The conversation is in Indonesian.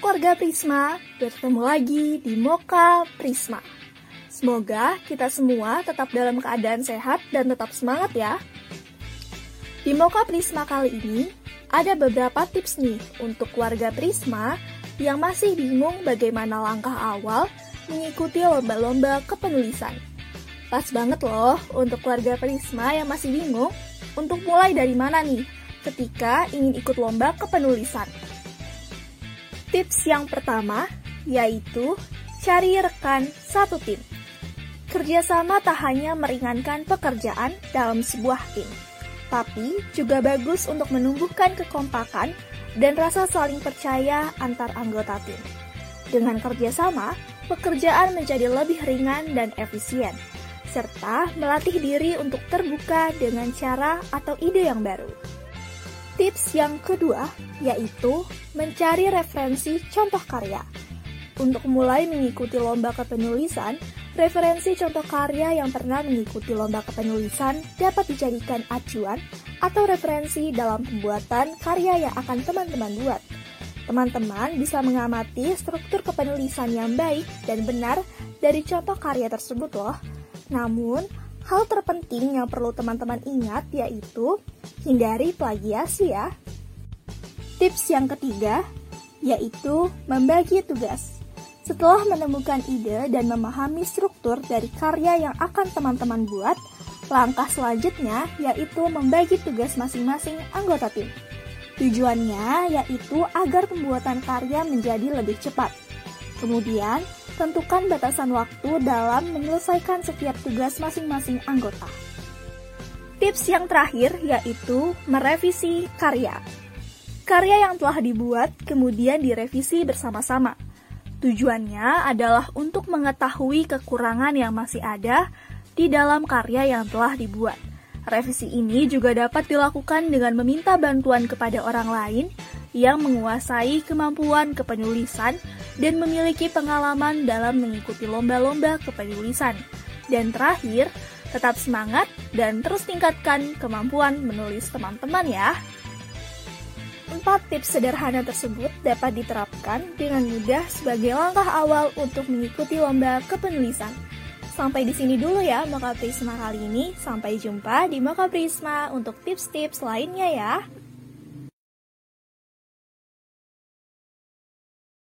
keluarga Prisma, bertemu lagi di Moka Prisma. Semoga kita semua tetap dalam keadaan sehat dan tetap semangat ya. Di Moka Prisma kali ini, ada beberapa tips nih untuk keluarga Prisma yang masih bingung bagaimana langkah awal mengikuti lomba-lomba kepenulisan. Pas banget loh untuk keluarga Prisma yang masih bingung untuk mulai dari mana nih ketika ingin ikut lomba kepenulisan. Tips yang pertama yaitu cari rekan satu tim. Kerjasama tak hanya meringankan pekerjaan dalam sebuah tim, tapi juga bagus untuk menumbuhkan kekompakan dan rasa saling percaya antar anggota tim. Dengan kerjasama, pekerjaan menjadi lebih ringan dan efisien, serta melatih diri untuk terbuka dengan cara atau ide yang baru. Tips yang kedua yaitu mencari referensi contoh karya. Untuk mulai mengikuti lomba kepenulisan, referensi contoh karya yang pernah mengikuti lomba kepenulisan dapat dijadikan acuan atau referensi dalam pembuatan karya yang akan teman-teman buat. Teman-teman bisa mengamati struktur kepenulisan yang baik dan benar dari contoh karya tersebut loh. Namun, hal terpenting yang perlu teman-teman ingat yaitu hindari plagiasi ya. Tips yang ketiga yaitu membagi tugas. Setelah menemukan ide dan memahami struktur dari karya yang akan teman-teman buat, langkah selanjutnya yaitu membagi tugas masing-masing anggota tim. Tujuannya yaitu agar pembuatan karya menjadi lebih cepat. Kemudian, tentukan batasan waktu dalam menyelesaikan setiap tugas masing-masing anggota. Tips yang terakhir yaitu merevisi karya. Karya yang telah dibuat kemudian direvisi bersama-sama. Tujuannya adalah untuk mengetahui kekurangan yang masih ada di dalam karya yang telah dibuat. Revisi ini juga dapat dilakukan dengan meminta bantuan kepada orang lain yang menguasai kemampuan kepenulisan dan memiliki pengalaman dalam mengikuti lomba-lomba kepenulisan. Dan terakhir, tetap semangat dan terus tingkatkan kemampuan menulis teman-teman ya. Empat tips sederhana tersebut dapat diterapkan dengan mudah sebagai langkah awal untuk mengikuti lomba kepenulisan. Sampai di sini dulu ya Moka Prisma kali ini. Sampai jumpa di Moka Prisma untuk tips-tips lainnya ya.